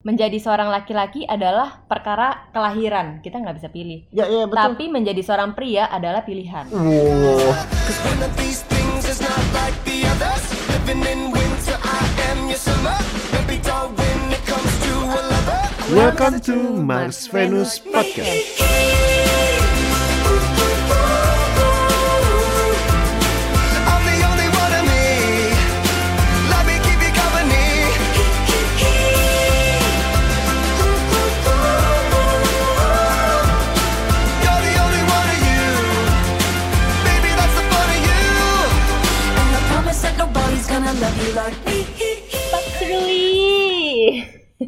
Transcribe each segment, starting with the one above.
menjadi seorang laki-laki adalah perkara kelahiran. Kita nggak bisa pilih. Ya, ya betul. Tapi menjadi seorang pria adalah pilihan. Wow. Cause one of these things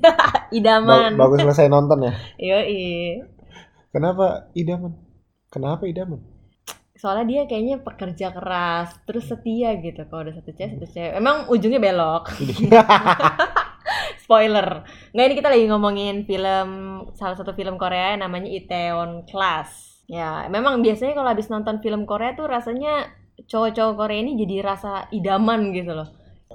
Sekali. Ba- Idaman. bagus selesai nonton ya. Yoi. Kenapa idaman? Kenapa idaman? Soalnya dia kayaknya pekerja keras, terus setia gitu. Kalau udah satu cewek, satu cewek. Emang ujungnya belok. Spoiler. Nggak ini kita lagi ngomongin film salah satu film Korea yang namanya Itaewon Class. Ya, memang biasanya kalau habis nonton film Korea tuh rasanya cowok-cowok Korea ini jadi rasa idaman gitu loh.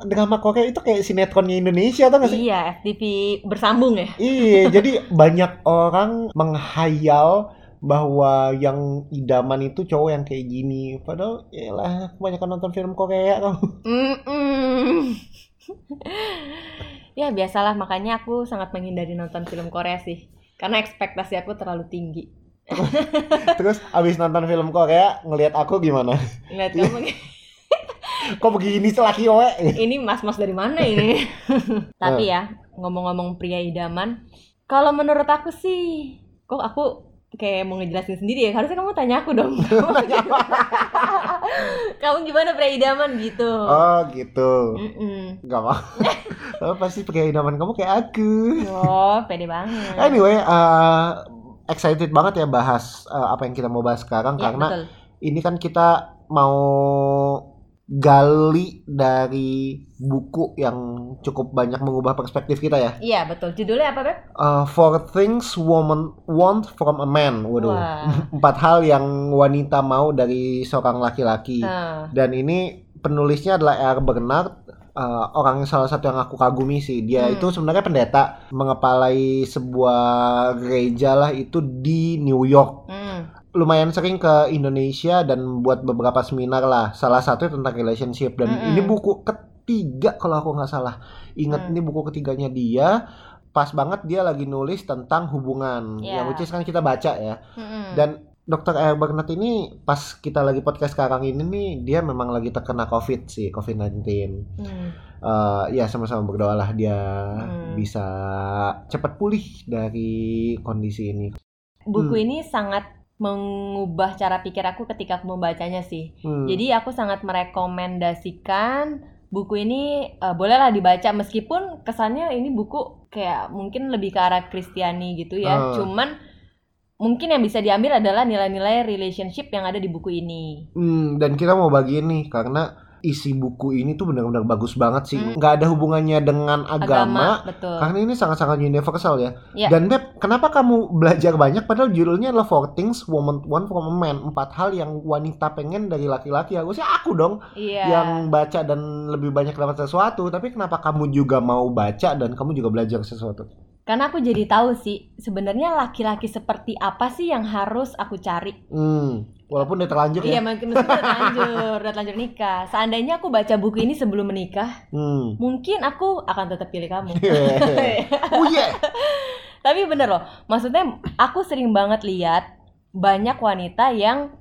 Drama Korea itu kayak sinetronnya Indonesia atau nggak sih? Iya, FTV bersambung ya. Iya, jadi banyak orang menghayal bahwa yang idaman itu cowok yang kayak gini. Padahal ya kebanyakan nonton film Korea kamu. Mm-mm. ya biasalah makanya aku sangat menghindari nonton film Korea sih karena ekspektasi aku terlalu tinggi Terus abis nonton film Korea ngelihat aku gimana? ngeliat kamu Kok begini selaki oe? ini mas-mas dari mana ini tapi ya ngomong-ngomong pria idaman kalau menurut aku sih kok aku kayak mau ngejelasin sendiri ya harusnya kamu tanya aku dong kamu gimana pria idaman gitu Oh gitu. Mm-mm. Gak mau. Oh, pasti pakai idaman kamu kayak aku. oh pede banget Anyway, uh, excited banget ya bahas uh, apa yang kita mau bahas sekarang ya, karena betul. ini kan kita mau gali dari buku yang cukup banyak mengubah perspektif kita ya. Iya betul. Judulnya apa Beb? Uh, Four things woman want from a man. Waduh. Wah. Empat hal yang wanita mau dari seorang laki-laki. Nah, Dan ini penulisnya adalah R. Bernard, uh, orang salah satu yang aku kagumi sih. Dia Hmm. itu sebenarnya pendeta, mengepalai sebuah gereja lah itu di New York. hmm, Lumayan sering ke Indonesia dan buat beberapa seminar lah. Salah satu tentang relationship dan Mm-mm. ini buku ketiga kalau aku nggak salah. Ingat Hmm. ini buku ketiganya dia. Pas banget dia lagi nulis tentang hubungan. Ya. Yang which is kan kita baca ya. hmm, Dan Dr. R. Bernard ini pas kita lagi podcast sekarang ini nih dia memang lagi terkena COVID sih, COVID-19. hmm. Eh, ya sama-sama berdoalah dia Hmm. bisa cepat pulih dari kondisi ini. Buku Hmm. ini sangat mengubah cara pikir aku ketika aku membacanya sih. Hmm. Jadi aku sangat merekomendasikan buku ini eh, bolehlah dibaca meskipun kesannya ini buku kayak mungkin lebih ke arah Kristiani gitu ya. Ah. Cuman mungkin yang bisa diambil adalah nilai-nilai relationship yang ada di buku ini. Hmm, dan kita mau bagiin nih karena isi buku ini tuh benar-benar bagus banget sih. Hmm. Nggak ada hubungannya dengan agama. betul. Karena ini sangat-sangat universal ya. Ya. Dan Beb, kenapa kamu belajar banyak padahal judulnya adalah Four Things Woman Want from a Man. Empat hal yang wanita pengen dari laki-laki. Harusnya aku dong Iya. yang baca dan lebih banyak dapat sesuatu. Tapi kenapa kamu juga mau baca dan kamu juga belajar sesuatu? Karena aku jadi tahu sih sebenarnya laki-laki seperti apa sih yang harus aku cari. Hmm, walaupun udah terlanjur Iya, ya. mungkin udah terlanjur, udah terlanjur nikah. Seandainya aku baca buku ini sebelum menikah, Hmm. mungkin aku akan tetap pilih kamu. oh yeah. Tapi bener loh, maksudnya aku sering banget lihat banyak wanita yang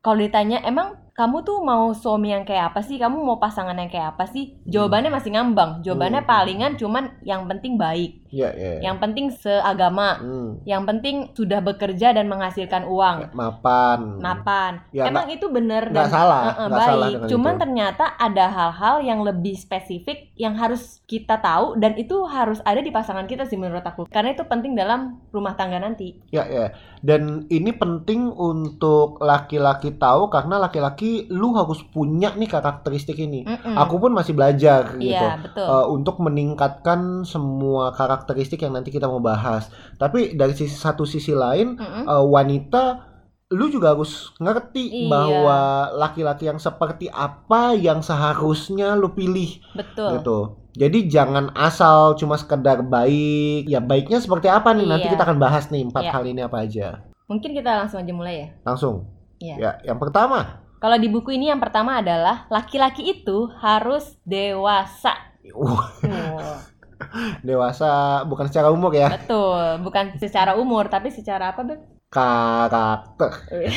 kalau ditanya emang kamu tuh mau suami yang kayak apa sih? Kamu mau pasangan yang kayak apa sih? Jawabannya masih ngambang. Jawabannya Hmm. palingan cuman yang penting baik, Iya, iya. yang penting seagama, Hmm. yang penting sudah bekerja dan menghasilkan uang. Mapan. mapan. Ya, Emang itu bener dan salah, nggak salah baik. dengan Cuman itu. ternyata ada hal-hal yang lebih spesifik yang harus kita tahu dan itu harus ada di pasangan kita sih menurut aku. Karena itu penting dalam rumah tangga nanti. Ya, ya. Dan ini penting untuk laki-laki tahu karena laki-laki lu harus punya nih karakteristik ini. Mm-mm. Aku pun masih belajar gitu. Iya, betul. eh, untuk meningkatkan semua karakteristik yang nanti kita mau bahas. Tapi dari sisi satu sisi lain Mm-mm. eh, wanita lu juga harus ngerti Iya. bahwa laki-laki yang seperti apa yang seharusnya lu pilih Betul. gitu. Jadi jangan asal cuma sekedar baik. Ya baiknya seperti apa nih? Nanti Iya. kita akan bahas nih empat Iya. hal ini apa aja. Mungkin kita langsung aja mulai ya. Langsung. Iya. Ya, yang pertama. Kalau di buku ini yang pertama adalah laki-laki itu harus dewasa. Oh, dewasa bukan secara umur ya, betul, bukan secara umur tapi secara apa, Beb? Karakter.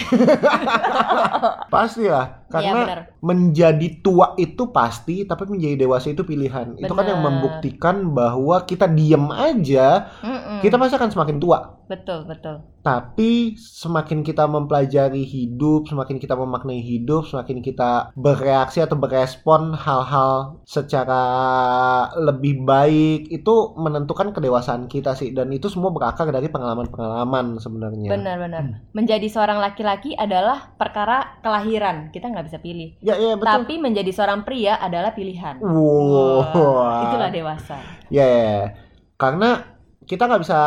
Pastilah, Iya, karena benar. menjadi tua itu pasti, tapi menjadi dewasa itu pilihan. Itu kan yang membuktikan bahwa kita diem aja, Mm-mm. kita pasti akan semakin tua. Betul, betul. Tapi semakin kita mempelajari hidup, semakin kita memaknai hidup, semakin kita bereaksi atau berespon hal-hal secara lebih baik, itu menentukan kedewasaan kita sih. Dan itu semua berakar dari pengalaman-pengalaman sebenarnya. Benar-benar. Menjadi seorang laki-laki adalah perkara kelahiran. Kita nggak bisa pilih. Ya, ya betul. Tapi menjadi seorang pria adalah pilihan. Wow. Wah, itulah dewasa. Ya, ya, ya. karena kita nggak bisa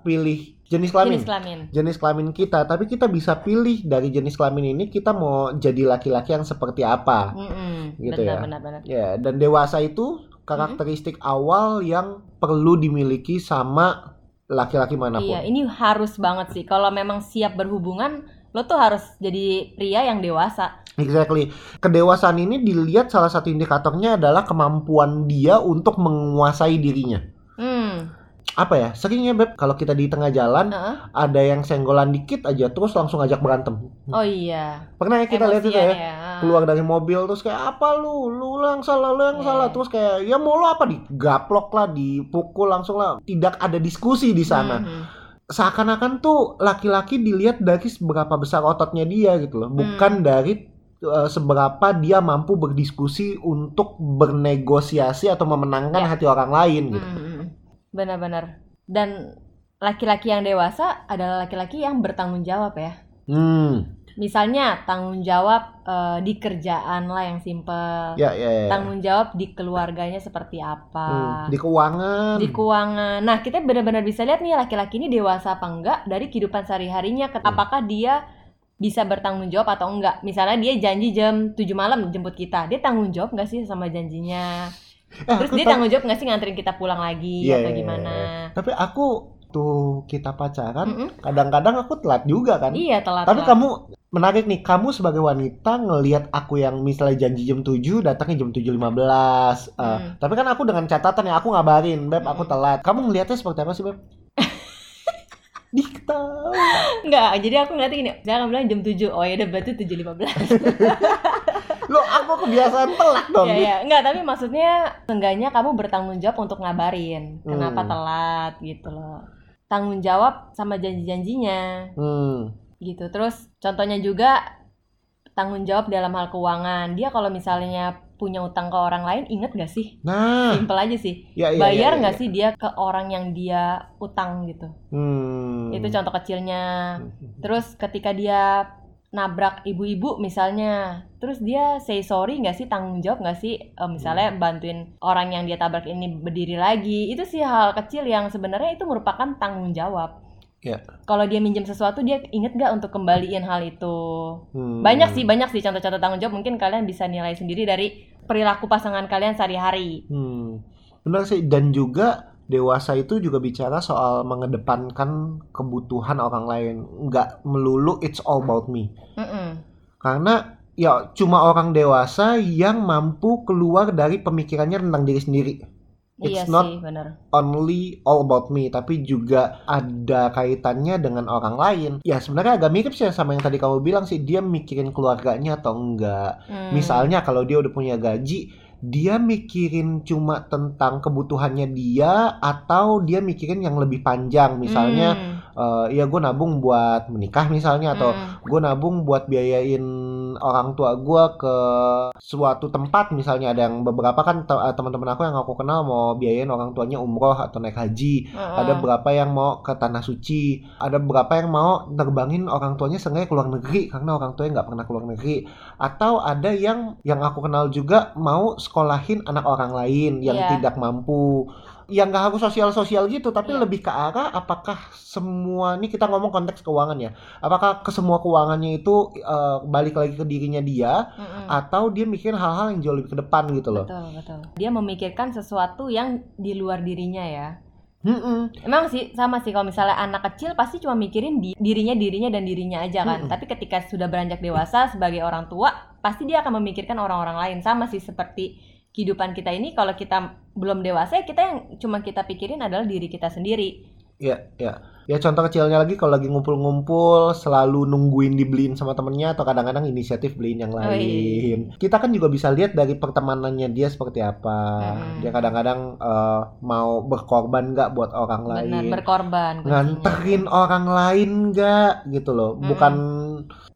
pilih jenis kelamin. Jenis kelamin. jenis kelamin kita, tapi kita bisa pilih dari jenis kelamin ini kita mau jadi laki-laki yang seperti apa. Mm-mm. Gitu ya. benar, benar, benar. Ya, dan dewasa itu karakteristik awal yang perlu dimiliki sama laki-laki mana pun. Iya, ini harus banget sih. Kalau memang siap berhubungan, lo tuh harus jadi pria yang dewasa. Exactly. Kedewasaan ini dilihat salah satu indikatornya adalah kemampuan dia untuk menguasai dirinya. Hmm. Apa ya? Seringnya Beb kalau kita di tengah jalan heeh. ada yang senggolan dikit aja terus langsung ajak berantem. Oh iya. Pernah ya kita lihat itu Emosian ya? keluar dari mobil terus kayak apa lu lu yang salah lu yang Iya. salah terus kayak ya mau lu apa digaplok lah dipukul langsung lah tidak ada diskusi di sana Mhm. seakan-akan tuh laki-laki dilihat dari seberapa besar ototnya dia gitu loh bukan Hmm. dari uh, seberapa dia mampu berdiskusi untuk bernegosiasi atau memenangkan Ya. hati orang lain gitu Mhm. Benar-benar. Dan laki-laki yang dewasa adalah laki-laki yang bertanggung jawab ya. hmm Misalnya tanggung jawab eh, di kerjaan lah yang simple. ya ya, ya. Tanggung jawab di keluarganya seperti apa. Hmm, di keuangan di keuangan. Nah, kita benar-benar bisa lihat nih laki-laki ini dewasa apa enggak dari kehidupan sehari-harinya. Hmm. Apakah dia bisa bertanggung jawab atau enggak? Misalnya dia janji jam 7 malam jemput kita. Dia tanggung jawab enggak sih sama janjinya? Eh, Terus aku dia ta- tanggung jawab enggak sih nganterin kita pulang lagi Iya, atau iya, gimana? tapi aku tuh kita pacaran Mm-mm. kadang-kadang aku telat juga kan Iya, telat. Tapi telat. kamu menarik nih, kamu sebagai wanita ngelihat aku yang misalnya janji jam 7 datangnya jam 7.15. Eh, Hmm. Tapi kan aku dengan catatan ya aku ngabarin, Beb, aku Hmm. telat. Kamu ngelihatnya seperti apa sih, Beb? Diktawa. Enggak, jadi aku ngeliatnya gini, jangan bilang jam 7. Oh ya udah berarti 7.15. Lo aku kebiasaan telat dong. Iya, iya. Enggak, tapi maksudnya seenggaknya kamu bertanggung jawab untuk ngabarin kenapa Hmm. telat gitu loh. Tanggung jawab sama janji-janjinya Hmm. gitu. Terus contohnya juga tanggung jawab dalam hal keuangan. Dia kalau misalnya punya utang ke orang lain, inget gak sih? Nah, Simpel aja sih. ya, ya, Bayar ya, nggak ya. sih dia ke orang yang dia utang gitu? Hmm. Itu contoh kecilnya. Terus ketika dia nabrak ibu-ibu misalnya, terus dia say sorry nggak sih tanggung jawab nggak sih Eh, misalnya Hmm. bantuin orang yang dia tabrak ini berdiri lagi, itu sih hal kecil yang sebenarnya itu merupakan tanggung jawab. Ya. Kalau dia minjem sesuatu dia inget nggak untuk kembaliin hal itu? Hmm. Banyak sih banyak sih contoh-contoh tanggung jawab mungkin kalian bisa nilai sendiri dari perilaku pasangan kalian sehari-hari. Hmm. Benar sih dan juga dewasa itu juga bicara soal mengedepankan kebutuhan orang lain, nggak melulu it's all about me. Mm-mm. Karena ya cuma orang dewasa yang mampu keluar dari pemikirannya tentang diri sendiri. Iya It's not sih bener. only all about me, tapi juga ada kaitannya dengan orang lain. Ya sebenarnya agak mirip sih sama yang tadi kamu bilang sih, dia mikirin keluarganya atau enggak. Hmm. Misalnya kalau dia udah punya gaji, dia mikirin cuma tentang kebutuhannya dia atau dia mikirin yang lebih panjang. Misalnya Hmm. Eh, ya gue nabung buat menikah misalnya atau Hmm. gue nabung buat biayain orang tua gue ke suatu tempat misalnya ada yang beberapa kan te- eh, teman-teman aku yang aku kenal mau biayain orang tuanya umroh atau naik haji Heeh. ada berapa yang mau ke tanah suci ada berapa yang mau nerbangin orang tuanya sengaja ke luar negeri karena orang tuanya nggak pernah ke luar negeri atau ada yang yang aku kenal juga mau sekolahin anak orang lain yang Iya. tidak mampu yang nggak harus sosial-sosial gitu, tapi Iya. lebih ke arah apakah semua ini kita ngomong konteks keuangan ya. Apakah ke semua keuangannya itu eh, balik lagi ke dirinya dia Mm-mm. atau dia mikirin hal-hal yang jauh lebih ke depan gitu loh. Betul, betul. Dia memikirkan sesuatu yang di luar dirinya ya. Mm-mm. Emang sih sama sih kalau misalnya anak kecil pasti cuma mikirin di- dirinya dirinya dan dirinya aja kan. Mm-mm. Tapi ketika sudah beranjak dewasa sebagai orang tua, pasti dia akan memikirkan orang-orang lain. Sama sih seperti kehidupan kita ini kalau kita belum dewasa ya kita yang cuma kita pikirin adalah diri kita sendiri. Ya, ya. Ya contoh kecilnya lagi kalau lagi ngumpul-ngumpul selalu nungguin dibeliin sama temennya atau kadang-kadang inisiatif beliin yang Oh, lain. Kita kan juga bisa lihat dari pertemanannya dia seperti apa. Mm-mm. Dia kadang-kadang eh, mau berkorban nggak buat orang Benar, lain. berkorban nganterin orang lain nggak gitu loh Mm-mm. bukan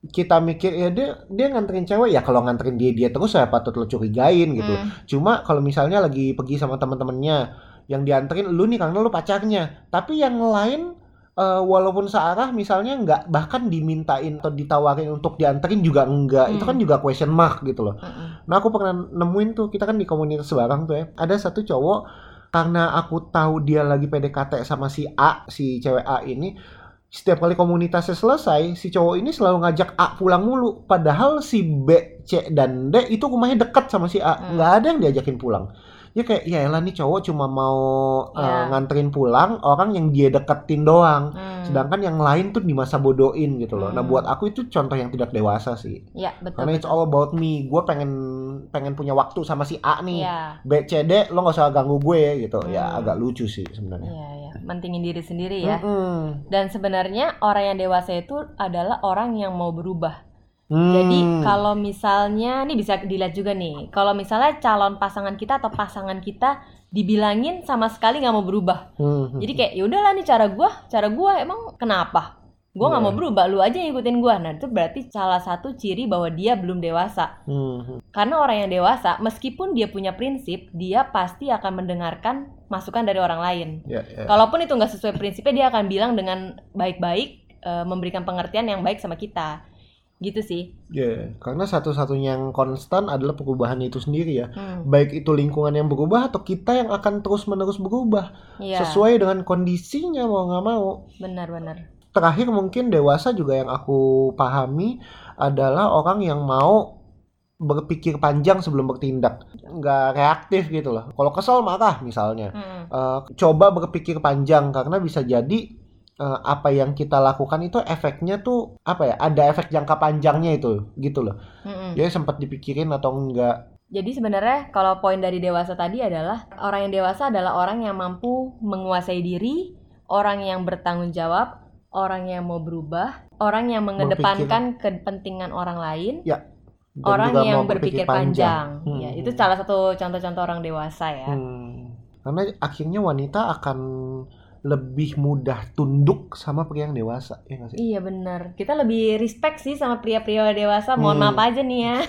kita mikir ya dia dia nganterin cewek ya kalau nganterin dia dia terus saya patut lo curigain gitu Hmm. cuma kalau misalnya lagi pergi sama teman-temannya yang dianterin lu nih karena lu pacarnya tapi yang lain eh, walaupun searah misalnya nggak bahkan dimintain atau ditawarin untuk dianterin juga enggak itu Hmm. kan juga question mark gitu loh Mm-mm. Nah aku pernah nemuin tuh kita kan di komunitas barang tuh ya ada satu cowok karena aku tahu dia lagi PDKT sama si A si cewek A ini setiap kali komunitasnya selesai si cowok ini selalu ngajak A pulang mulu. Padahal si B C dan D itu rumahnya dekat sama si A. Hmm. nggak ada yang diajakin pulang ya kayak ya elah nih cowok cuma mau uh, Ya. nganterin pulang orang yang dia deketin doang Hmm. sedangkan yang lain tuh di masa bodohin gitu loh nah Hmm. buat aku itu contoh yang tidak dewasa sih Ya, betul. karena it's betul. all about me. Gue pengen pengen punya waktu sama si A nih. Iya. B, C, D, lo gak usah ganggu gue gitu. Ya Hmm. agak lucu sih sebenarnya. Iya, iya. Mentingin diri sendiri ya. Mm-mm. Dan sebenarnya orang yang dewasa itu adalah orang yang mau berubah. Hmm. Jadi kalau misalnya nih bisa dilihat juga nih, kalau misalnya calon pasangan kita atau pasangan kita dibilangin sama sekali nggak mau berubah. Hmm. Jadi kayak ya udahlah nih cara gua, cara gua emang kenapa? Gua nggak Iya. mau berubah, lu aja yang ikutin gua. Nah itu berarti salah satu ciri bahwa dia belum dewasa. Hmm. Karena orang yang dewasa, meskipun dia punya prinsip, dia pasti akan mendengarkan masukan dari orang lain. Ya, ya. Kalaupun itu nggak sesuai prinsipnya, dia akan bilang dengan baik-baik, eh, memberikan pengertian yang baik sama kita. Gitu sih. Ya, karena satu-satunya yang konstan adalah perubahan itu sendiri ya. Hmm, Baik itu lingkungan yang berubah atau kita yang akan terus-menerus berubah Iya, sesuai dengan kondisinya mau nggak mau. benar-benar. Terakhir mungkin dewasa juga yang aku pahami adalah orang yang mau berpikir panjang sebelum bertindak, nggak reaktif gitu loh. Kalau kesel marah misalnya, Hmm, Eh, coba berpikir panjang karena bisa jadi eh, apa yang kita lakukan itu efeknya tuh apa ya? Ada efek jangka panjangnya itu, gitu loh. hmm. Jadi sempat dipikirin atau enggak? Jadi sebenarnya kalau poin dari dewasa tadi adalah orang yang dewasa adalah orang yang mampu menguasai diri, orang yang bertanggung jawab, orang yang mau berubah, orang yang mengedepankan kepentingan orang lain, Dan orang yang mau berpikir panjang. Hmm. Ya, itu salah satu contoh-contoh orang dewasa ya. Hmm. Karena akhirnya wanita akan lebih mudah tunduk sama pria yang dewasa, ya nggak sih? Iya benar. Kita lebih respect sih sama pria-pria dewasa. Mohon Hmm. maaf aja nih ya.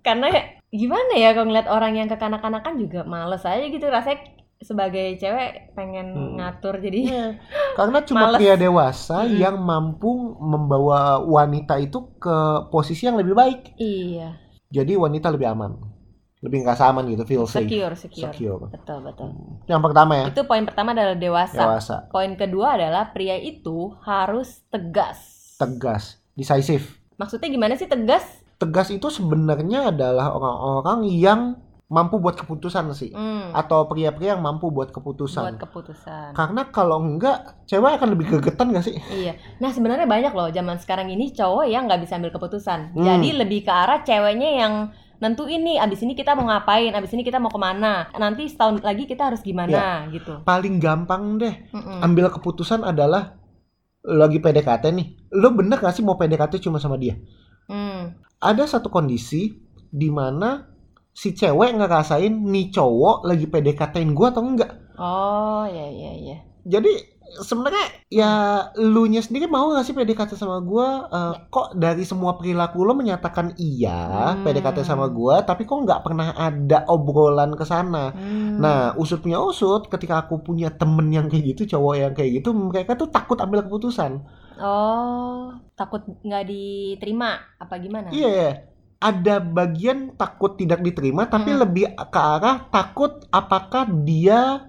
Karena gimana ya kalau ngeliat orang yang kekanak-kanakan juga males aja gitu. Rasanya sebagai cewek pengen Hmm. ngatur jadi Iya. Karena cuma Males. pria dewasa Mm-mm. yang mampu membawa wanita itu ke posisi yang lebih baik. iya Jadi wanita lebih aman, lebih ngerasa aman gitu, feel safe, secure secure. secure. Betul betul. Yang pertama ya, Itu poin pertama adalah dewasa. dewasa, Poin kedua adalah pria itu harus tegas. tegas, decisive. Maksudnya gimana sih tegas? Tegas itu sebenarnya adalah orang-orang yang mampu buat keputusan sih, Hmm, atau pria-pria yang mampu buat keputusan. buat keputusan. Karena kalau enggak, cewek akan lebih gegetan gak sih? Iya. Nah sebenarnya banyak loh zaman sekarang ini cowok yang nggak bisa ambil keputusan. Hmm. Jadi lebih ke arah ceweknya yang nentuin nih abis ini kita mau ngapain, abis ini kita mau ke mana, nanti setahun lagi kita harus gimana gitu. Paling gampang deh, Mm-mm. ambil keputusan adalah lagi PDKT nih. Lo bener gak sih mau PDKT cuma sama dia? Hmm. Ada satu kondisi di mana si cewek ngerasain nih cowok lagi PDKT-in gue atau enggak. Oh ya ya ya. Jadi sebenarnya ya lu nya sendiri mau gak sih PDKT sama gue? kok dari semua perilaku lo menyatakan iya Hmm. PDKT sama gue, tapi kok nggak pernah ada obrolan ke sana. Hmm. Nah, usut punya usut, ketika aku punya temen yang kayak gitu, cowok yang kayak gitu, mereka tuh takut ambil keputusan. Oh takut nggak diterima apa gimana? Iya, ada bagian takut tidak diterima tapi Mm-mm. lebih ke arah takut apakah dia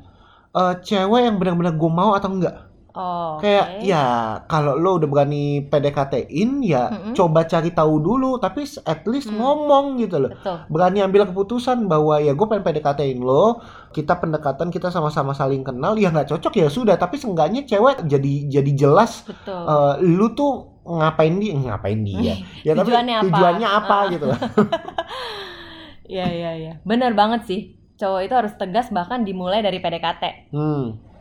eh, cewek yang benar-benar gue mau atau enggak Oh, kayak oke. ya kalau lo udah berani PDKT-in ya Mm-mm. coba cari tahu dulu tapi at least Hmm. ngomong gitu loh betul. berani ambil keputusan bahwa ya gue pengen PDKT-in lo kita pendekatan kita sama-sama saling kenal ya nggak cocok ya sudah tapi seenggaknya cewek jadi jadi jelas Betul. eh, lu tuh ngapain dia ngapain dia ya tapi Tujuannya apa? tujuannya apa Ah. gitu Iya, iya, iya. Benar banget sih. Cowok itu harus tegas bahkan dimulai dari PDKT. hmm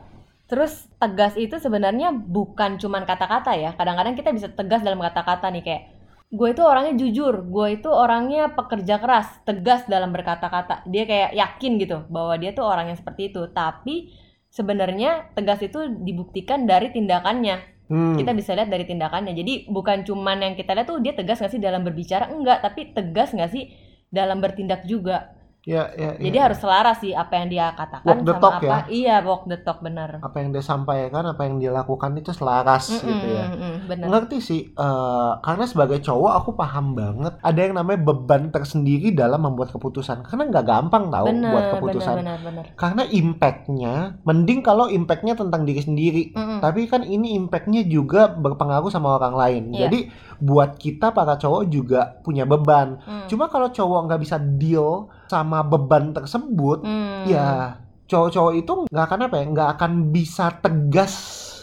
Terus tegas itu sebenarnya bukan cuman kata-kata ya. Kadang-kadang kita bisa tegas dalam kata-kata nih kayak gue itu orangnya jujur, gue itu orangnya pekerja keras, tegas dalam berkata-kata. Dia kayak yakin gitu bahwa dia tuh orang yang seperti itu. Tapi sebenarnya tegas itu dibuktikan dari tindakannya. Hmm. Kita bisa lihat dari tindakannya. Jadi bukan cuman yang kita lihat tuh dia tegas nggak sih dalam berbicara enggak, tapi tegas nggak sih dalam bertindak juga. Ya ya Jadi ya. harus selaras sih apa yang dia katakan Walk the sama talk apa. ya? Iya, walk the talk benar. apa yang dia sampaikan apa yang dia lakukan itu selaras gitu ya Mm-mm, benar. ngerti sih eh, karena sebagai cowok aku paham banget ada yang namanya beban tersendiri dalam membuat keputusan karena nggak gampang tahu Benar, buat keputusan benar, benar. karena impactnya mending kalau impactnya tentang diri sendiri Mm-mm. tapi kan ini impactnya juga berpengaruh sama orang lain Iya. jadi buat kita para cowok juga punya beban Mm. cuma kalau cowok nggak bisa deal sama beban tersebut Mm. ya cowok-cowok itu nggak akan apa ya nggak akan bisa tegas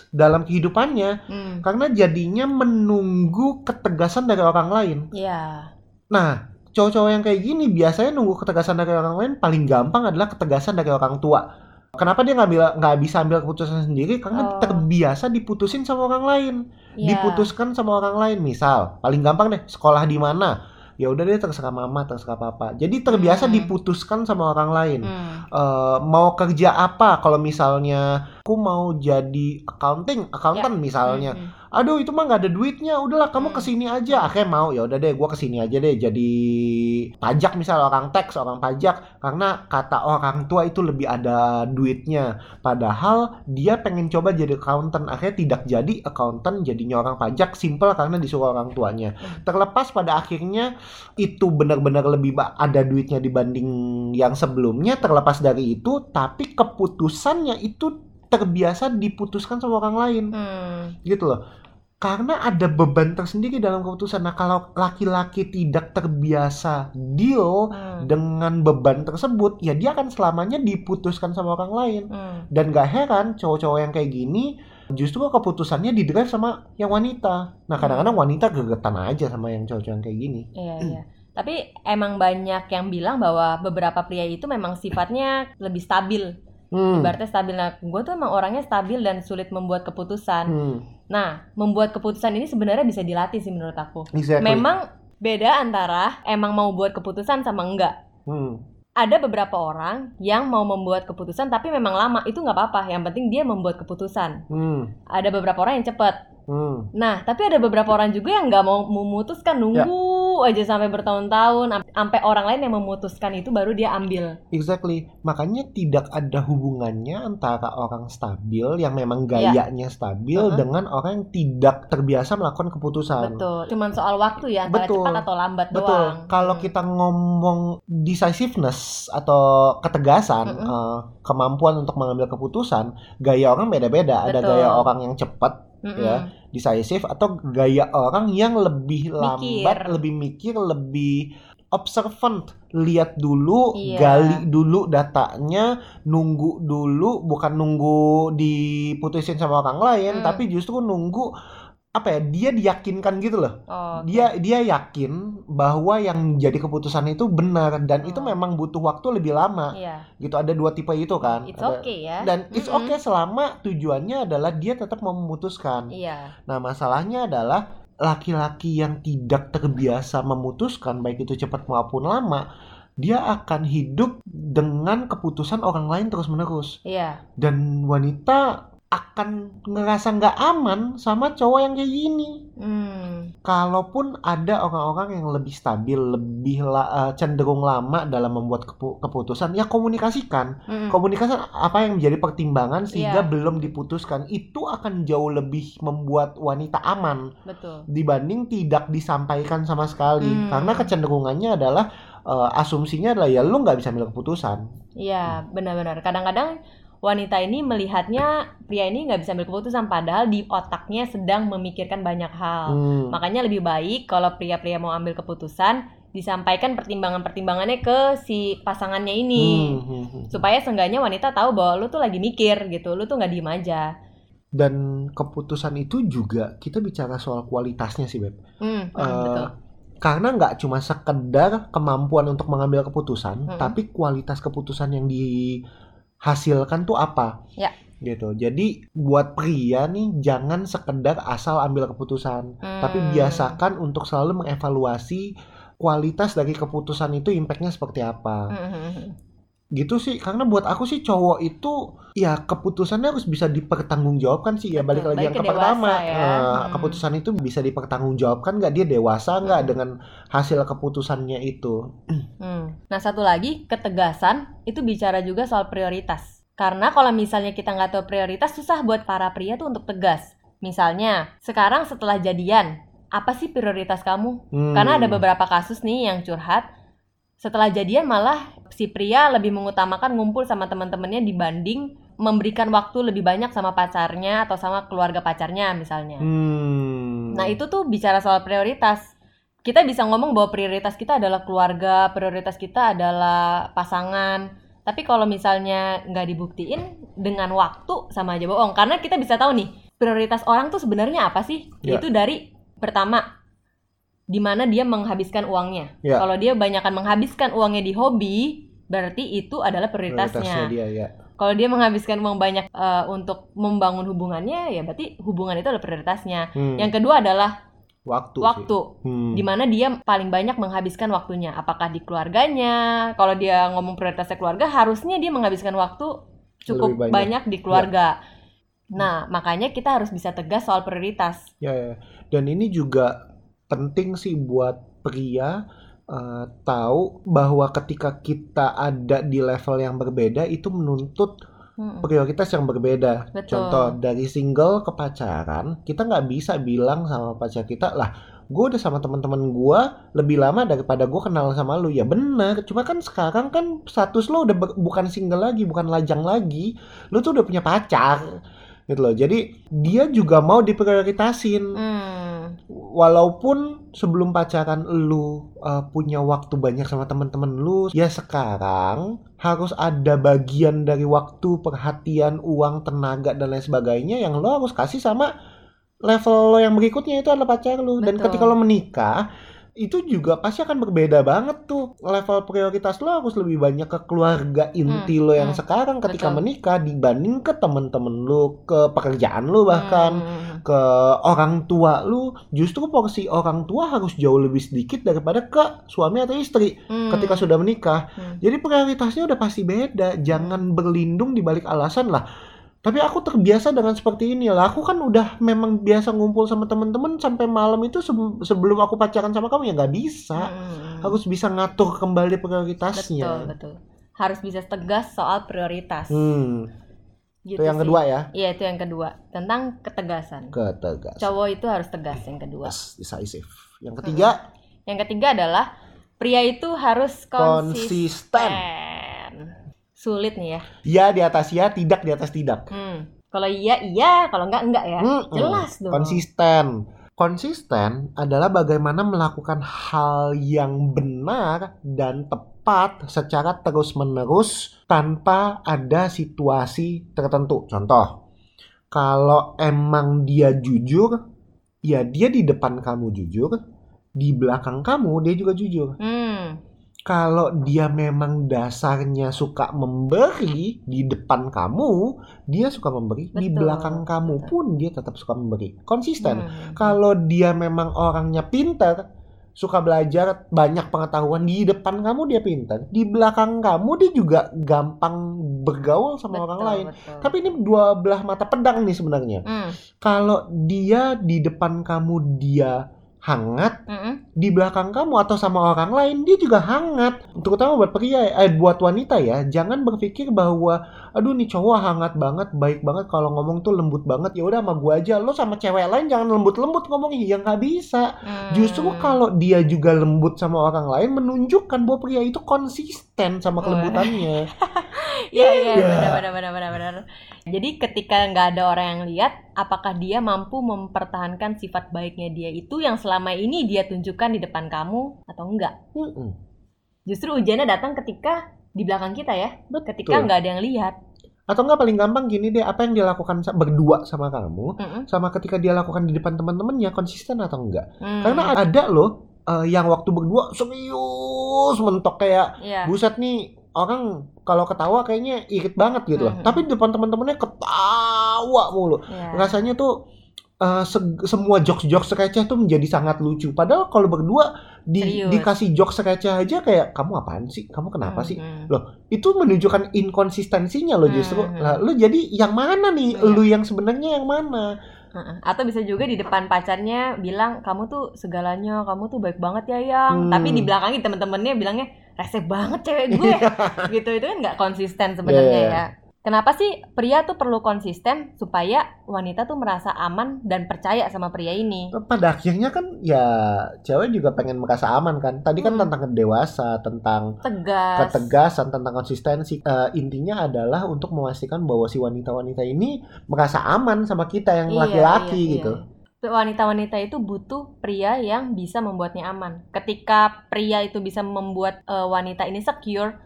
dalam kehidupannya Mm. karena jadinya menunggu ketegasan dari orang lain Iya. nah cowok-cowok yang kayak gini biasanya nunggu ketegasan dari orang lain paling gampang adalah ketegasan dari orang tua kenapa dia nggak nggak bisa ambil keputusan sendiri karena Oh. terbiasa diputusin sama orang lain Iya. diputuskan sama orang lain misal paling gampang deh sekolah di mana ya udah deh terserah mama terserah papa jadi terbiasa Hmm. diputuskan sama orang lain Mm. Eh, mau kerja apa kalau misalnya aku mau jadi accounting accountant misalnya Mm-mm. Aduh itu mah nggak ada duitnya udahlah kamu Hmm. ke sini aja. Akhirnya mau ya udah deh gua ke sini aja deh jadi pajak misal orang teks orang pajak. Karena kata orang tua itu lebih ada duitnya. Padahal dia pengen coba jadi accountant. Akhirnya tidak jadi accountant jadinya orang pajak. Simple karena disuruh orang tuanya. Hmm. terlepas pada akhirnya itu benar-benar lebih ada duitnya dibanding yang sebelumnya terlepas dari itu tapi keputusannya itu terbiasa diputuskan sama orang lain. Mm. gitu loh karena ada beban tersendiri dalam keputusan nah kalau laki-laki tidak terbiasa deal Mm. dengan beban tersebut ya dia akan selamanya diputuskan sama orang lain Mm. dan gak heran cowok-cowok yang kayak gini justru keputusannya di drive sama yang wanita nah kadang-kadang wanita gegetan aja sama yang cowok-cowok yang kayak gini Iya, iya. Tapi emang banyak yang bilang bahwa beberapa pria itu memang sifatnya lebih stabil. Hmm. Ibaratnya stabil. Nah, gue tuh emang orangnya stabil dan sulit membuat keputusan. Hmm. Nah, membuat keputusan ini sebenarnya bisa dilatih sih menurut aku. Exactly. Memang beda antara emang mau buat keputusan sama enggak. Hmm. Ada beberapa orang yang mau membuat keputusan tapi memang lama. Itu nggak apa-apa. Yang penting dia membuat keputusan. Hmm. Ada beberapa orang yang cepat. Hmm. Nah, tapi ada beberapa orang juga yang nggak mau memutuskan nunggu aja sampai bertahun-tahun, am- sampai orang lain yang memutuskan itu baru dia ambil. Exactly. Makanya tidak ada hubungannya antara orang stabil yang memang Iya. gayanya stabil Uh-uh. dengan orang yang tidak terbiasa melakukan keputusan. Betul. Cuman soal waktu ya, antara Betul. cepat atau lambat Betul. doang. Kalau Hmm. kita ngomong decisiveness atau ketegasan, Mm-mm. eh, kemampuan untuk mengambil keputusan, gaya orang beda-beda. Ada gaya orang yang cepat, Mm-mm. ya. Decisive, atau gaya orang yang lebih lambat, Mikir. lebih mikir, lebih observant. Lihat dulu, Iya. gali dulu datanya, nunggu dulu, bukan nunggu diputusin sama orang lain, Hmm. tapi justru nunggu apa ya? Dia diyakinkan gitu loh Oh, oke. dia dia yakin bahwa yang jadi keputusan itu benar dan itu Hmm. memang butuh waktu lebih lama Iya. gitu ada dua tipe itu kan It's Ada- okay ya. dan it's Mm-mm. okay selama tujuannya adalah dia tetap memutuskan Iya. nah masalahnya adalah laki-laki yang tidak terbiasa memutuskan baik itu cepat maupun lama dia akan hidup dengan keputusan orang lain terus menerus Iya. dan wanita akan ngerasa nggak aman sama cowok yang kayak gini Hmm. Kalaupun ada orang-orang yang lebih stabil, lebih la- eh, cenderung lama dalam membuat kepu- keputusan, ya komunikasikan. Mm-mm. Komunikasi apa yang menjadi pertimbangan sehingga Iya. belum diputuskan itu akan jauh lebih membuat wanita aman Betul. dibanding tidak disampaikan sama sekali. Hmm. Karena kecenderungannya adalah eh, asumsinya adalah ya lu nggak bisa ambil keputusan. Iya, benar-benar. Kadang-kadang wanita ini melihatnya pria ini nggak bisa ambil keputusan padahal di otaknya sedang memikirkan banyak hal. Hmm. Makanya lebih baik kalau pria-pria mau ambil keputusan disampaikan pertimbangan-pertimbangannya ke si pasangannya ini. Hmm, hmm, hmm. Supaya seenggaknya wanita tahu bahwa lu tuh lagi mikir gitu, lu tuh nggak diem aja. Dan keputusan itu juga kita bicara soal kualitasnya sih beb. Hmm, hmm, Eh, betul. karena nggak cuma sekedar kemampuan untuk mengambil keputusan, Mm-mm. tapi kualitas keputusan yang dihasilkan tuh apa? Ya. Gitu. Jadi buat pria nih jangan sekedar asal ambil keputusan, tapi Hmm. biasakan untuk selalu mengevaluasi kualitas dari keputusan itu impactnya seperti apa. Hmm, hmm, hmm. Gitu sih. Karena buat aku sih cowok itu ya keputusannya harus bisa dipertanggungjawabkan sih ya balik Betul, lagi yang ke ke pertama ya. Eh, Hmm. keputusan itu bisa dipertanggungjawabkan nggak dia dewasa nggak Hmm. dengan hasil keputusannya itu Hmm. Nah satu lagi ketegasan itu bicara juga soal prioritas. Karena kalau misalnya kita nggak tahu prioritas susah buat para pria tuh untuk tegas. Misalnya sekarang setelah jadian apa sih prioritas kamu? Hmm. Karena ada beberapa kasus nih yang curhat setelah jadian malah si pria lebih mengutamakan ngumpul sama teman-temannya dibanding memberikan waktu lebih banyak sama pacarnya atau sama keluarga pacarnya misalnya. Hmm. Nah itu tuh bicara soal prioritas. Kita bisa ngomong bahwa prioritas kita adalah keluarga, prioritas kita adalah pasangan. Tapi kalau misalnya nggak dibuktiin dengan waktu sama aja bohong. Karena kita bisa tahu nih prioritas orang tuh sebenarnya apa sih? Ya. Itu dari pertama di mana dia menghabiskan uangnya. Ya. Kalau dia banyakkan menghabiskan uangnya di hobi, berarti itu adalah prioritasnya. dia ya Kalau dia menghabiskan uang banyak eh, untuk membangun hubungannya, ya berarti hubungan itu adalah prioritasnya. Hmm. Yang kedua adalah waktu, waktu sih. Hmm. di mana dia paling banyak menghabiskan waktunya apakah di keluarganya kalau dia ngomong prioritasnya keluarga harusnya dia menghabiskan waktu cukup banyak. banyak. di keluarga nah makanya kita harus bisa tegas soal prioritas Ya, ya. Dan ini juga penting sih buat pria eh, tahu bahwa ketika kita ada di level yang berbeda itu menuntut Hmm. prioritas yang berbeda. Betul. Contoh dari single ke pacaran, kita nggak bisa bilang sama pacar kita lah, gue udah sama teman-teman gue lebih lama daripada gue kenal sama lu. Ya benar, cuma kan sekarang kan status lo udah bukan single lagi, bukan lajang lagi. Lu tuh udah punya pacar, gitu loh. Jadi dia juga mau diprioritasin. Hmm. Walaupun sebelum pacaran lu uh, punya waktu banyak sama teman-teman lu, ya sekarang harus ada bagian dari waktu, perhatian, uang, tenaga dan lain sebagainya yang lo harus kasih sama level lo yang berikutnya itu adalah pacar lu. Dan ketika lo menikah, itu juga pasti akan berbeda banget tuh level prioritas lo harus lebih banyak ke keluarga inti Hmm, lo yang hmm, sekarang ketika betul. menikah dibanding ke temen-temen lo ke pekerjaan lo bahkan Hmm. ke orang tua lu justru porsi orang tua harus jauh lebih sedikit daripada ke suami atau istri Hmm. ketika sudah menikah. Hmm. Jadi prioritasnya udah pasti beda. Jangan berlindung di balik alasan lah. Tapi aku terbiasa dengan seperti ini lah. Aku kan udah memang biasa ngumpul sama temen-temen sampai malam itu sebe- sebelum aku pacaran sama kamu ya nggak bisa. Hmm. Harus bisa ngatur kembali betul prioritasnya. betul harus bisa tegas soal prioritas Hmm, gitu itu yang sih. kedua ya. iya itu yang kedua tentang ketegasan Ketegas. cowok itu harus tegas yang kedua Yes, decisive. Yang ketiga, Yang ketiga adalah pria itu harus Konsisten. konsisten. Sulit nih ya. ya di atas ya, tidak di atas tidak. Hmm. Kalau iya iya, kalau enggak enggak ya. Mm-mm. Jelas dong. Konsisten. Konsisten adalah bagaimana melakukan hal yang benar dan tepat secara terus-menerus tanpa ada situasi tertentu. Contoh, kalau emang dia jujur, ya dia di depan kamu jujur, di belakang kamu dia juga jujur. Hmm. Kalau dia memang dasarnya suka memberi di depan kamu, dia suka memberi. di Betul, belakang kamu betul. pun dia tetap suka memberi. Konsisten. Hmm. Kalau dia memang orangnya pintar, suka belajar banyak pengetahuan di depan kamu dia pintar di belakang kamu dia juga gampang bergaul sama orang Betul, lain betul. tapi ini dua belah mata pedang nih sebenarnya Hmm, kalau dia di depan kamu dia hangat mm-mm. di belakang kamu atau sama orang lain dia juga hangat. Terutama buat pria eh buat wanita ya. Jangan berpikir bahwa aduh nih cowok hangat banget baik banget kalau ngomong tuh lembut banget. Ya udah sama gua aja. Lo sama cewek lain jangan lembut-lembut ngomongnya ya nggak bisa. Hmm. justru kalau dia juga lembut sama orang lain menunjukkan bahwa pria itu konsisten sama kelembutannya. Iya iya benar benar benar benar benar. Jadi ketika nggak ada orang yang lihat, apakah dia mampu mempertahankan sifat baiknya dia itu yang selama ini dia tunjukkan di depan kamu atau enggak? Mm-mm. Justru ujiannya datang ketika di belakang kita ya, Betul. ketika nggak ada yang lihat. atau nggak paling gampang gini deh apa yang dia lakukan berdua sama kamu Mm-mm. sama ketika dia lakukan di depan teman-temannya konsisten atau enggak Hmm. Karena ada loh eh, yang waktu berdua serius mentok kayak Iya. buset nih orang kalau ketawa kayaknya irit banget gitu loh. Mhm. Tapi di depan teman-temannya ketawa mulu. Iya. Rasanya tuh eh, se- semua jokes-jokes receh tuh menjadi sangat lucu. Padahal kalau berdua di- Serius. dikasih jokes receh aja kayak kamu apaan sih? Kamu kenapa sih? Hmm. Itu menunjukkan inkonsistensinya loh justru. Mhm. Lah, lu jadi yang mana nih? Iya. Lu yang sebenarnya yang mana? Heeh. Atau bisa juga di depan pacarnya bilang kamu tuh segalanya, kamu tuh baik banget ya yang. Hmm. Tapi di belakangnya teman-temannya bilangnya rese banget cewek gue. gitu itu kan nggak konsisten sebenarnya Iya. ya. Kenapa sih pria tuh perlu konsisten supaya wanita tuh merasa aman dan percaya sama pria ini? pada akhirnya kan ya cewek juga pengen merasa aman kan tadi kan Hmm. tentang dewasa tentang Tegas. ketegasan tentang konsistensi Eh, intinya adalah untuk memastikan bahwa si wanita-wanita ini merasa aman sama kita yang Iya, laki-laki iya, gitu iya. Wanita-wanita itu butuh pria yang bisa membuatnya aman. Ketika pria itu bisa membuat eh, wanita ini secure,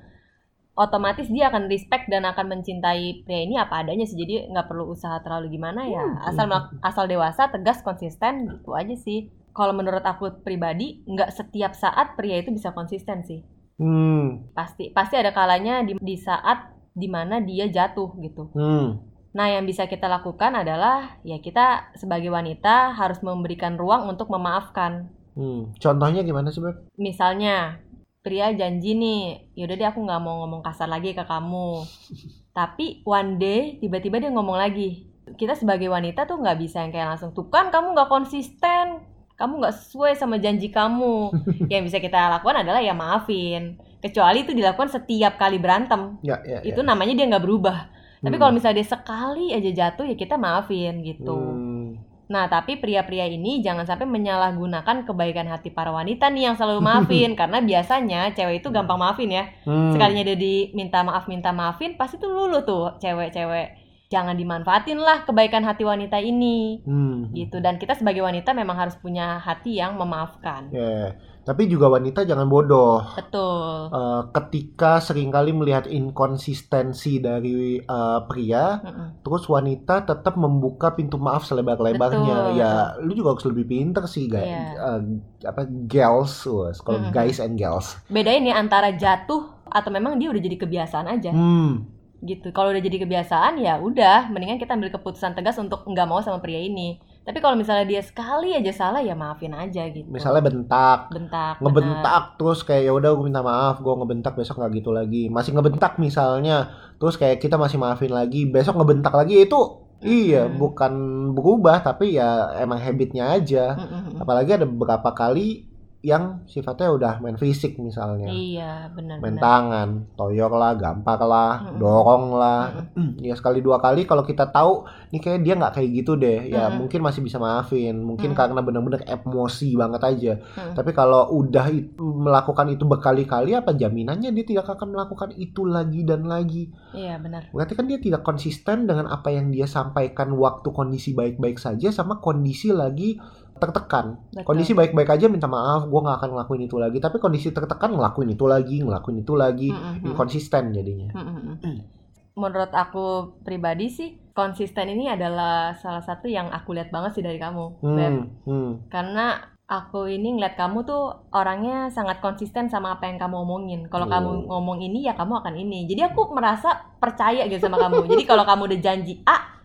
otomatis dia akan respect dan akan mencintai pria ini apa adanya sih. Jadi nggak perlu usaha terlalu gimana ya. Hmm. Asal asal dewasa, tegas, konsisten gitu aja sih. Kalau menurut aku pribadi, nggak setiap saat pria itu bisa konsisten sih. hmm Pasti pasti ada kalanya di, di saat di mana dia jatuh gitu. hmm Nah, yang bisa kita lakukan adalah ya kita sebagai wanita harus memberikan ruang untuk memaafkan. hmm contohnya gimana sih beb Misalnya, pria janji nih, yaudah deh aku nggak mau ngomong kasar lagi ke kamu. Tapi one day tiba-tiba dia ngomong lagi. Kita sebagai wanita tuh nggak bisa yang kayak langsung tuh kan kamu nggak konsisten, kamu nggak sesuai sama janji kamu. yang bisa kita lakukan adalah ya maafin. Kecuali itu dilakukan setiap kali berantem ya ya itu ya. namanya dia nggak berubah. Tapi Hmm. kalau misalnya dia sekali aja jatuh ya kita maafin gitu. Hmm. Nah tapi pria-pria ini jangan sampai menyalahgunakan kebaikan hati para wanita nih yang selalu maafin karena biasanya cewek itu gampang maafin ya. Hmm. Sekalinya dia diminta maaf minta maafin pasti tuh lulu tuh cewek-cewek. Jangan dimanfaatin lah kebaikan hati wanita ini Hmm. gitu. Dan kita sebagai wanita memang harus punya hati yang memaafkan. Ya. Tapi juga wanita jangan bodoh. Betul. Eh, ketika sering kali melihat inkonsistensi dari eh, pria, Mm-mm. terus wanita tetap membuka pintu maaf selebar-lebarnya. Ya, lu juga harus lebih pinter sih, guys. Iya. apa girls, kalau Mm-mm. guys and girls. Bedain ya antara jatuh atau memang dia udah jadi kebiasaan aja. Hmm, gitu kalau udah jadi kebiasaan ya udah mendingan kita ambil keputusan tegas untuk nggak mau sama pria ini tapi kalau misalnya dia sekali aja salah ya maafin aja gitu misalnya bentak, bentak ngebentak terus kayak ya udah gue minta maaf, gue ngebentak besok nggak gitu lagi. Masih ngebentak misalnya, terus kayak kita masih maafin lagi, besok ngebentak lagi itu iya Hmm. bukan berubah tapi ya emang habitnya aja. Mm-mm. Apalagi ada beberapa kali yang sifatnya udah main fisik misalnya. iya benar main benar tangan, toyor lah, gampar lah, Mm-mm. dorong lah. Ya sekali dua kali kalau kita tahu nih kayak dia nggak kayak gitu deh, ya Mm-mm. mungkin masih bisa maafin. Mungkin Mm. karena bener-bener emosi banget aja. Mm. Tapi kalau udah it- melakukan itu berkali-kali, apa jaminannya dia tidak akan melakukan itu lagi dan lagi? iya benar Berarti kan dia tidak konsisten dengan apa yang dia sampaikan waktu kondisi baik-baik saja sama kondisi lagi tertekan. Betul. Kondisi baik-baik aja minta maaf, gue nggak akan ngelakuin itu lagi. Tapi kondisi tertekan ngelakuin itu lagi, ngelakuin itu lagi, Mm-mm. inkonsisten jadinya. Mm-mm. menurut aku pribadi sih konsisten ini adalah salah satu yang aku lihat banget sih dari kamu Beb. Hmm, hmm, karena aku ini ngeliat kamu tuh orangnya sangat konsisten sama apa yang kamu omongin. Kalau Oh. kamu ngomong ini ya kamu akan ini. Jadi aku merasa percaya gitu sama kamu. Jadi kalau kamu udah janji A,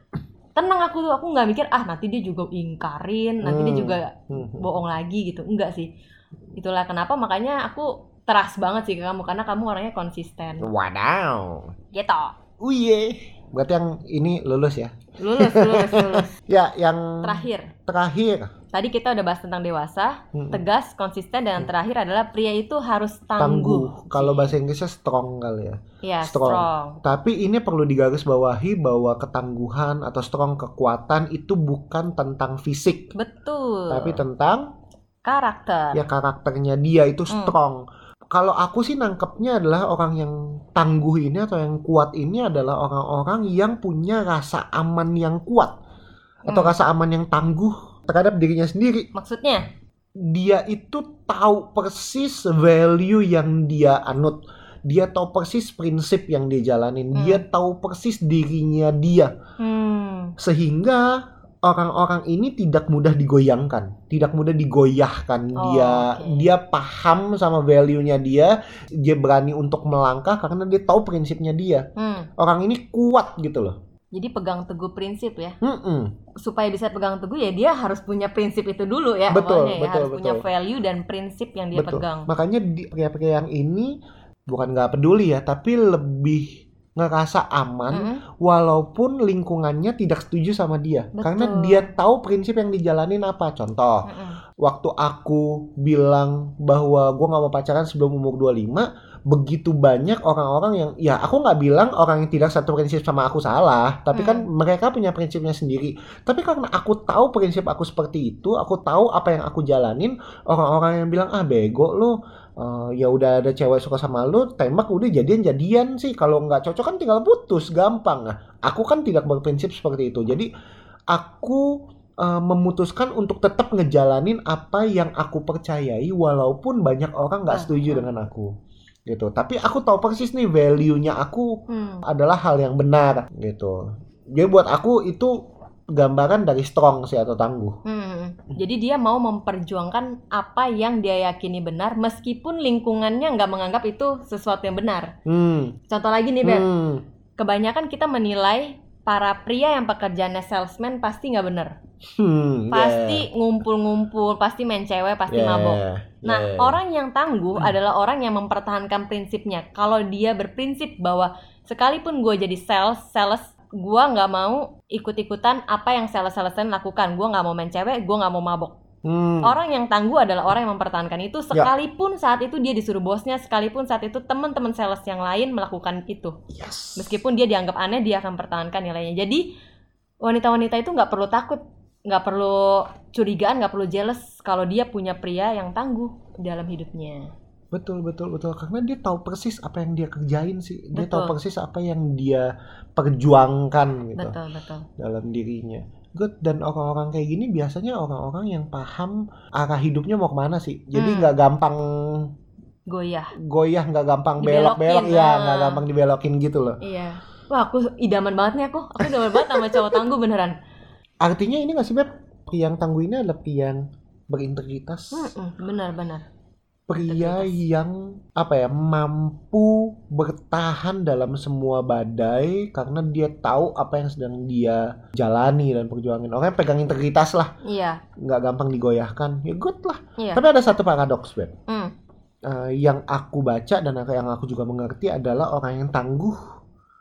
tenang aku tuh aku nggak mikir ah nanti dia juga ingkarin, nanti dia Hmm. juga hmm, hmm. bohong lagi gitu. Enggak sih. itulah kenapa makanya aku trust banget sih ke kamu karena kamu orangnya konsisten Wadaw. gitu Uye. Berarti yang ini lulus ya? lulus lulus lulus Ya, yang terakhir terakhir tadi kita udah bahas tentang dewasa Mm-mm. tegas konsisten dan yang terakhir adalah pria itu harus Hmm. tangguh. tangguh, Kalau bahasa Inggrisnya strong kali ya. ya strong. strong, Tapi ini perlu digarisbawahi bahwa ketangguhan atau strong kekuatan itu bukan tentang fisik, betul tapi tentang karakter ya karakternya dia itu Hmm. strong. Kalau aku sih nangkepnya adalah orang yang tangguh ini atau yang kuat ini adalah orang-orang yang punya rasa aman yang kuat atau Hmm. rasa aman yang tangguh terhadap dirinya sendiri. maksudnya Dia itu tahu persis value yang dia anut. Dia tahu persis prinsip yang dia jalanin. Hmm. Dia tahu persis dirinya dia. hmm Sehingga orang-orang ini tidak mudah digoyangkan, tidak mudah digoyahkan. Oh, dia oke. dia paham sama value-nya dia, dia berani untuk melangkah karena dia tahu prinsipnya dia. hmm Orang ini kuat gitu loh. Jadi pegang teguh prinsip ya Mm-mm. supaya bisa pegang teguh ya dia harus punya prinsip itu dulu ya Betul, awalnya ya betul, harus punya betul. value dan prinsip yang dia Betul. pegang Makanya di pria-pria yang ini bukan nggak peduli ya, tapi lebih ngerasa aman Mm-mm. walaupun lingkungannya tidak setuju sama dia. Betul. Karena dia tahu prinsip yang dijalanin apa. Contoh, Mm-mm. waktu aku bilang bahwa gue nggak mau pacaran sebelum umur 25 begitu banyak orang-orang yang ya aku nggak bilang orang yang tidak satu prinsip sama aku salah tapi Hmm. kan mereka punya prinsipnya sendiri tapi karena aku tahu prinsip aku seperti itu aku tahu apa yang aku jalanin orang-orang yang bilang ah bego lo eh, ya udah ada cewek suka sama lu tembak udah jadian jadian sih kalau nggak cocok kan tinggal putus gampang nah aku kan tidak berprinsip seperti itu jadi aku eh, memutuskan untuk tetap ngejalanin apa yang aku percayai walaupun banyak orang nggak Ah, setuju ah. dengan aku gitu tapi aku tahu persis nih value-nya aku Hmm. adalah hal yang benar gitu jadi buat aku itu gambaran dari strong sih atau tangguh Hmm. Jadi dia mau memperjuangkan apa yang dia yakini benar meskipun lingkungannya nggak menganggap itu sesuatu yang benar. hmm. Contoh lagi nih Beb, hmm. kebanyakan kita menilai para pria yang pekerjaannya salesman pasti nggak benar. Hmm, Pasti ngumpul-ngumpul, pasti main cewek, pasti yeah, mabok. yeah, Nah, yeah. orang yang tangguh Hmm. adalah orang yang mempertahankan prinsipnya. Kalau dia berprinsip bahwa sekalipun gue jadi sales, sales gue nggak mau ikut-ikutan apa yang sales-salesan lakukan. Gue nggak mau main cewek, gue nggak mau mabok. Hmm. Orang yang tangguh adalah orang yang mempertahankan itu Ya. sekalipun saat itu dia disuruh bosnya, sekalipun saat itu teman-teman sales yang lain melakukan itu. Yes. Meskipun dia dianggap aneh, dia akan pertahankan nilainya. Jadi wanita-wanita itu nggak perlu takut, nggak perlu curigaan, nggak perlu jealous kalau dia punya pria yang tangguh dalam hidupnya. Betul betul betul karena dia tahu persis apa yang dia kerjain sih. Dia tahu Betul. persis apa yang dia perjuangkan gitu Betul betul. dalam dirinya. Good dan orang-orang kayak gini biasanya orang-orang yang paham arah hidupnya mau ke mana sih. Jadi Hmm. nggak gampang Goyah. goyah, nggak gampang Dibelokin, belok-belok, ya ah. nggak gampang dibelokin gitu loh. Iya. Wah aku idaman banget nih aku. Aku idaman banget sama cowok tangguh beneran. Artinya ini nggak sih beb? Pria yang tangguh ini adalah pria yang berintegritas, benar-benar. pria yang apa ya mampu bertahan dalam semua badai karena dia tahu apa yang sedang dia jalani dan perjuangin. Orang yang pegang integritas lah, Iya. nggak gampang digoyahkan. Ya good lah. Iya. Tapi ada satu paradoks beb. Mm. Eh, yang aku baca dan yang aku juga mengerti adalah orang yang tangguh,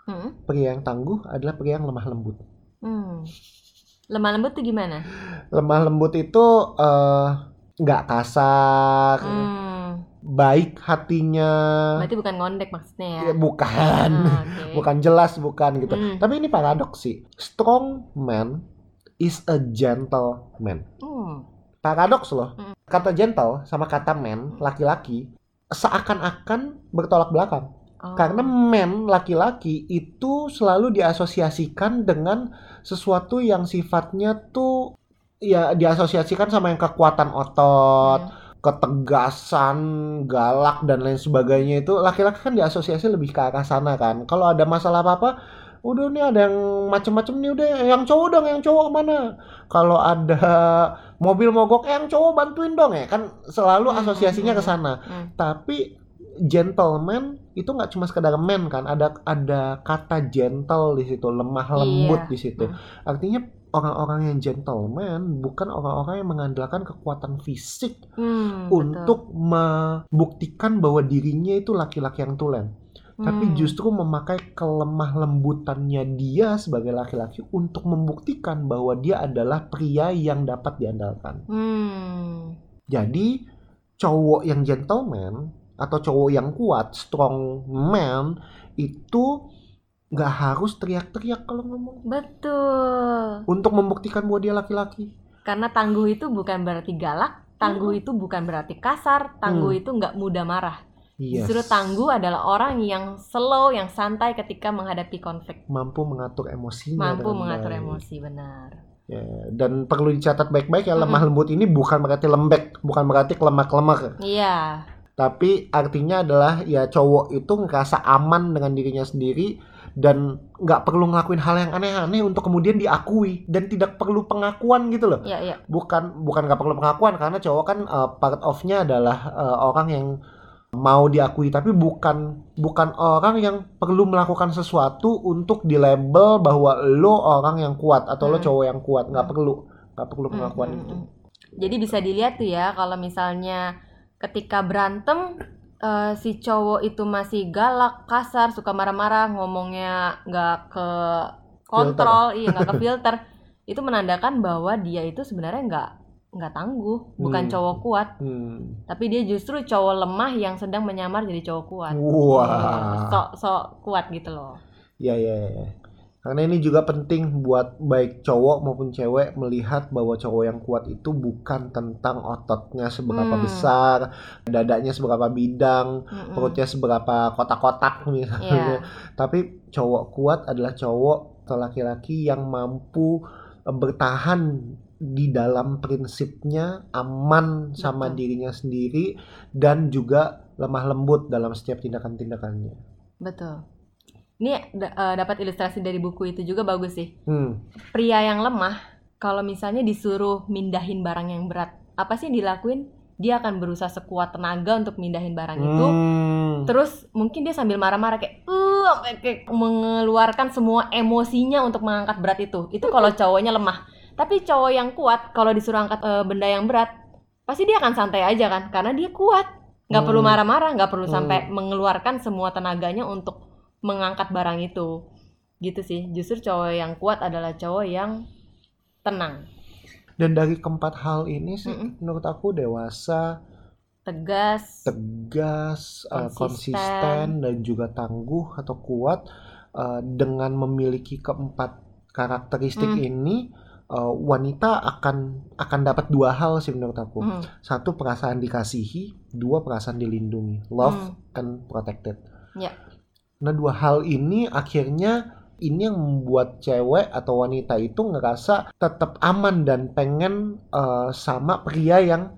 Mm. pria yang tangguh adalah pria yang lemah lembut. Mm. Lemah lembut tuh gimana? Lemah lembut itu eh, nggak kasar, Hmm. baik hatinya. Berarti bukan ngondek maksudnya ya? Ya, bukan, Ah, oke. bukan jelas bukan gitu. Hmm. Tapi ini paradoks sih. Strong man is a gentle man. Hmm. Paradoks loh. Hmm. Kata gentle sama kata man laki-laki seakan-akan bertolak belakang. Oh. Karena men laki-laki itu selalu diasosiasikan dengan sesuatu yang sifatnya tuh ya diasosiasikan sama yang kekuatan otot, Hmm. ketegasan, galak dan lain sebagainya itu laki-laki kan diasosiasi lebih ke arah sana kan. Kalau ada masalah apa-apa, udah nih ada yang macem-macem nih udah yang cowok dong, yang cowok mana? Kalau ada mobil mogok, eh, yang cowok bantuin dong ya kan selalu Hmm, asosiasinya hmm, ke sana. Hmm. Tapi gentleman itu nggak cuma sekedar man kan ada ada kata gentle di situ lemah lembut Iya. di situ Hmm. artinya orang-orang yang gentleman bukan orang-orang yang mengandalkan kekuatan fisik Hmm, untuk membuktikan bahwa dirinya itu laki-laki yang tulen betul. tapi Hmm. justru memakai kelemah lembutannya dia sebagai laki-laki untuk membuktikan bahwa dia adalah pria yang dapat diandalkan Hmm. jadi cowok yang gentleman atau cowok yang kuat, strong man itu nggak harus teriak-teriak kalau ngomong Betul. untuk membuktikan bahwa dia laki-laki. Karena tangguh itu bukan berarti galak, tangguh itu bukan berarti kasar, tangguh Hmm. itu nggak mudah marah. Yes. Justru tangguh adalah orang yang slow, yang santai ketika menghadapi konflik, mampu mengatur emosinya mampu mengatur baik. emosi, benar. Ya, dan perlu dicatat baik-baik ya lemah lembut ini bukan berarti lembek, bukan berarti kelemak-lemak. Iya, Tapi artinya adalah ya cowok itu ngerasa aman dengan dirinya sendiri dan nggak perlu ngelakuin hal yang aneh-aneh untuk kemudian diakui dan tidak perlu pengakuan gitu loh. iya, iya. bukan bukan nggak perlu pengakuan karena cowok kan uh, part of-nya adalah uh, orang yang mau diakui tapi bukan bukan orang yang perlu melakukan sesuatu untuk di label bahwa lo orang yang kuat atau lo Hmm. cowok yang kuat nggak Hmm. perlu nggak perlu Hmm, pengakuan hmm, itu hmm. Jadi bisa dilihat tuh ya kalau misalnya ketika berantem eh, si cowok itu masih galak, kasar, suka marah-marah, ngomongnya nggak ke kontrol, iya nggak ke filter, itu menandakan bahwa dia itu sebenarnya nggak nggak tangguh, bukan Hmm. cowok kuat, Hmm. tapi dia justru cowok lemah yang sedang menyamar jadi cowok kuat. wah Sok sok kuat gitu loh. ya ya ya karena ini juga penting buat baik cowok maupun cewek melihat bahwa cowok yang kuat itu bukan tentang ototnya seberapa Hmm. besar dadanya seberapa bidang Mm-mm. perutnya seberapa kotak-kotak misalnya. Iya. Tapi cowok kuat adalah cowok atau laki-laki yang mampu bertahan di dalam prinsipnya aman sama Betul. dirinya sendiri dan juga lemah lembut dalam setiap tindakan-tindakannya. Betul. Ini eh, dapat ilustrasi dari buku itu juga bagus sih. Hmm, pria yang lemah kalau misalnya disuruh mindahin barang yang berat apa sih yang dilakuin dia akan berusaha sekuat tenaga untuk mindahin barang itu Hmm. terus mungkin dia sambil marah-marah kayak uh kayak mengeluarkan semua emosinya untuk mengangkat berat itu itu kalau cowoknya lemah tapi cowok yang kuat kalau disuruh angkat eh, benda yang berat pasti dia akan santai aja kan karena dia kuat nggak Hmm. perlu marah-marah nggak perlu Hmm. sampai mengeluarkan semua tenaganya untuk mengangkat barang itu gitu sih justru cowok yang kuat adalah cowok yang tenang Dan dari keempat hal ini sih Mm-mm. menurut aku dewasa, tegas tegas, eh, Konsisten. konsisten dan juga tangguh atau kuat eh, dengan memiliki keempat karakteristik Hmm. ini eh, wanita akan akan dapat dua hal sih menurut aku. Hmm, Satu perasaan dikasihi, dua perasaan dilindungi, love Hmm. and protected. Ya. Nah dua hal ini akhirnya ini yang membuat cewek atau wanita itu ngerasa tetap aman dan pengen eh, sama pria yang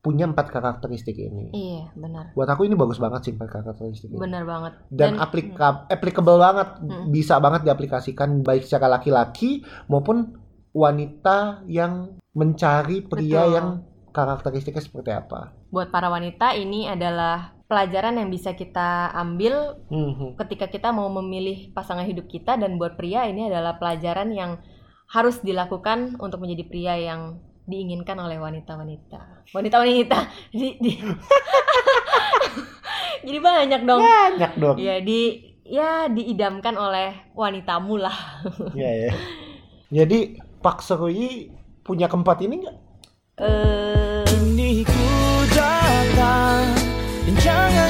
punya empat karakteristik ini. iya benar Buat aku ini bagus banget sih empat karakteristik ini. benar banget Dan, aplika- applicable banget, Hmm. bisa banget diaplikasikan baik secara laki-laki maupun wanita yang mencari pria Betul. yang karakteristiknya seperti apa. buat para wanita ini adalah pelajaran yang bisa kita ambil Mhm. ketika kita mau memilih pasangan hidup kita dan buat pria ini adalah pelajaran yang harus dilakukan untuk menjadi pria yang diinginkan oleh wanita-wanita. Wanita-wanita. Di, di- Jadi banyak dong. Banyak dong. Ya di ya diidamkan oleh wanitamu lah. Iya ya. Jadi Pak Seruyi punya keempat ini nggak? Eh Dan jangan coba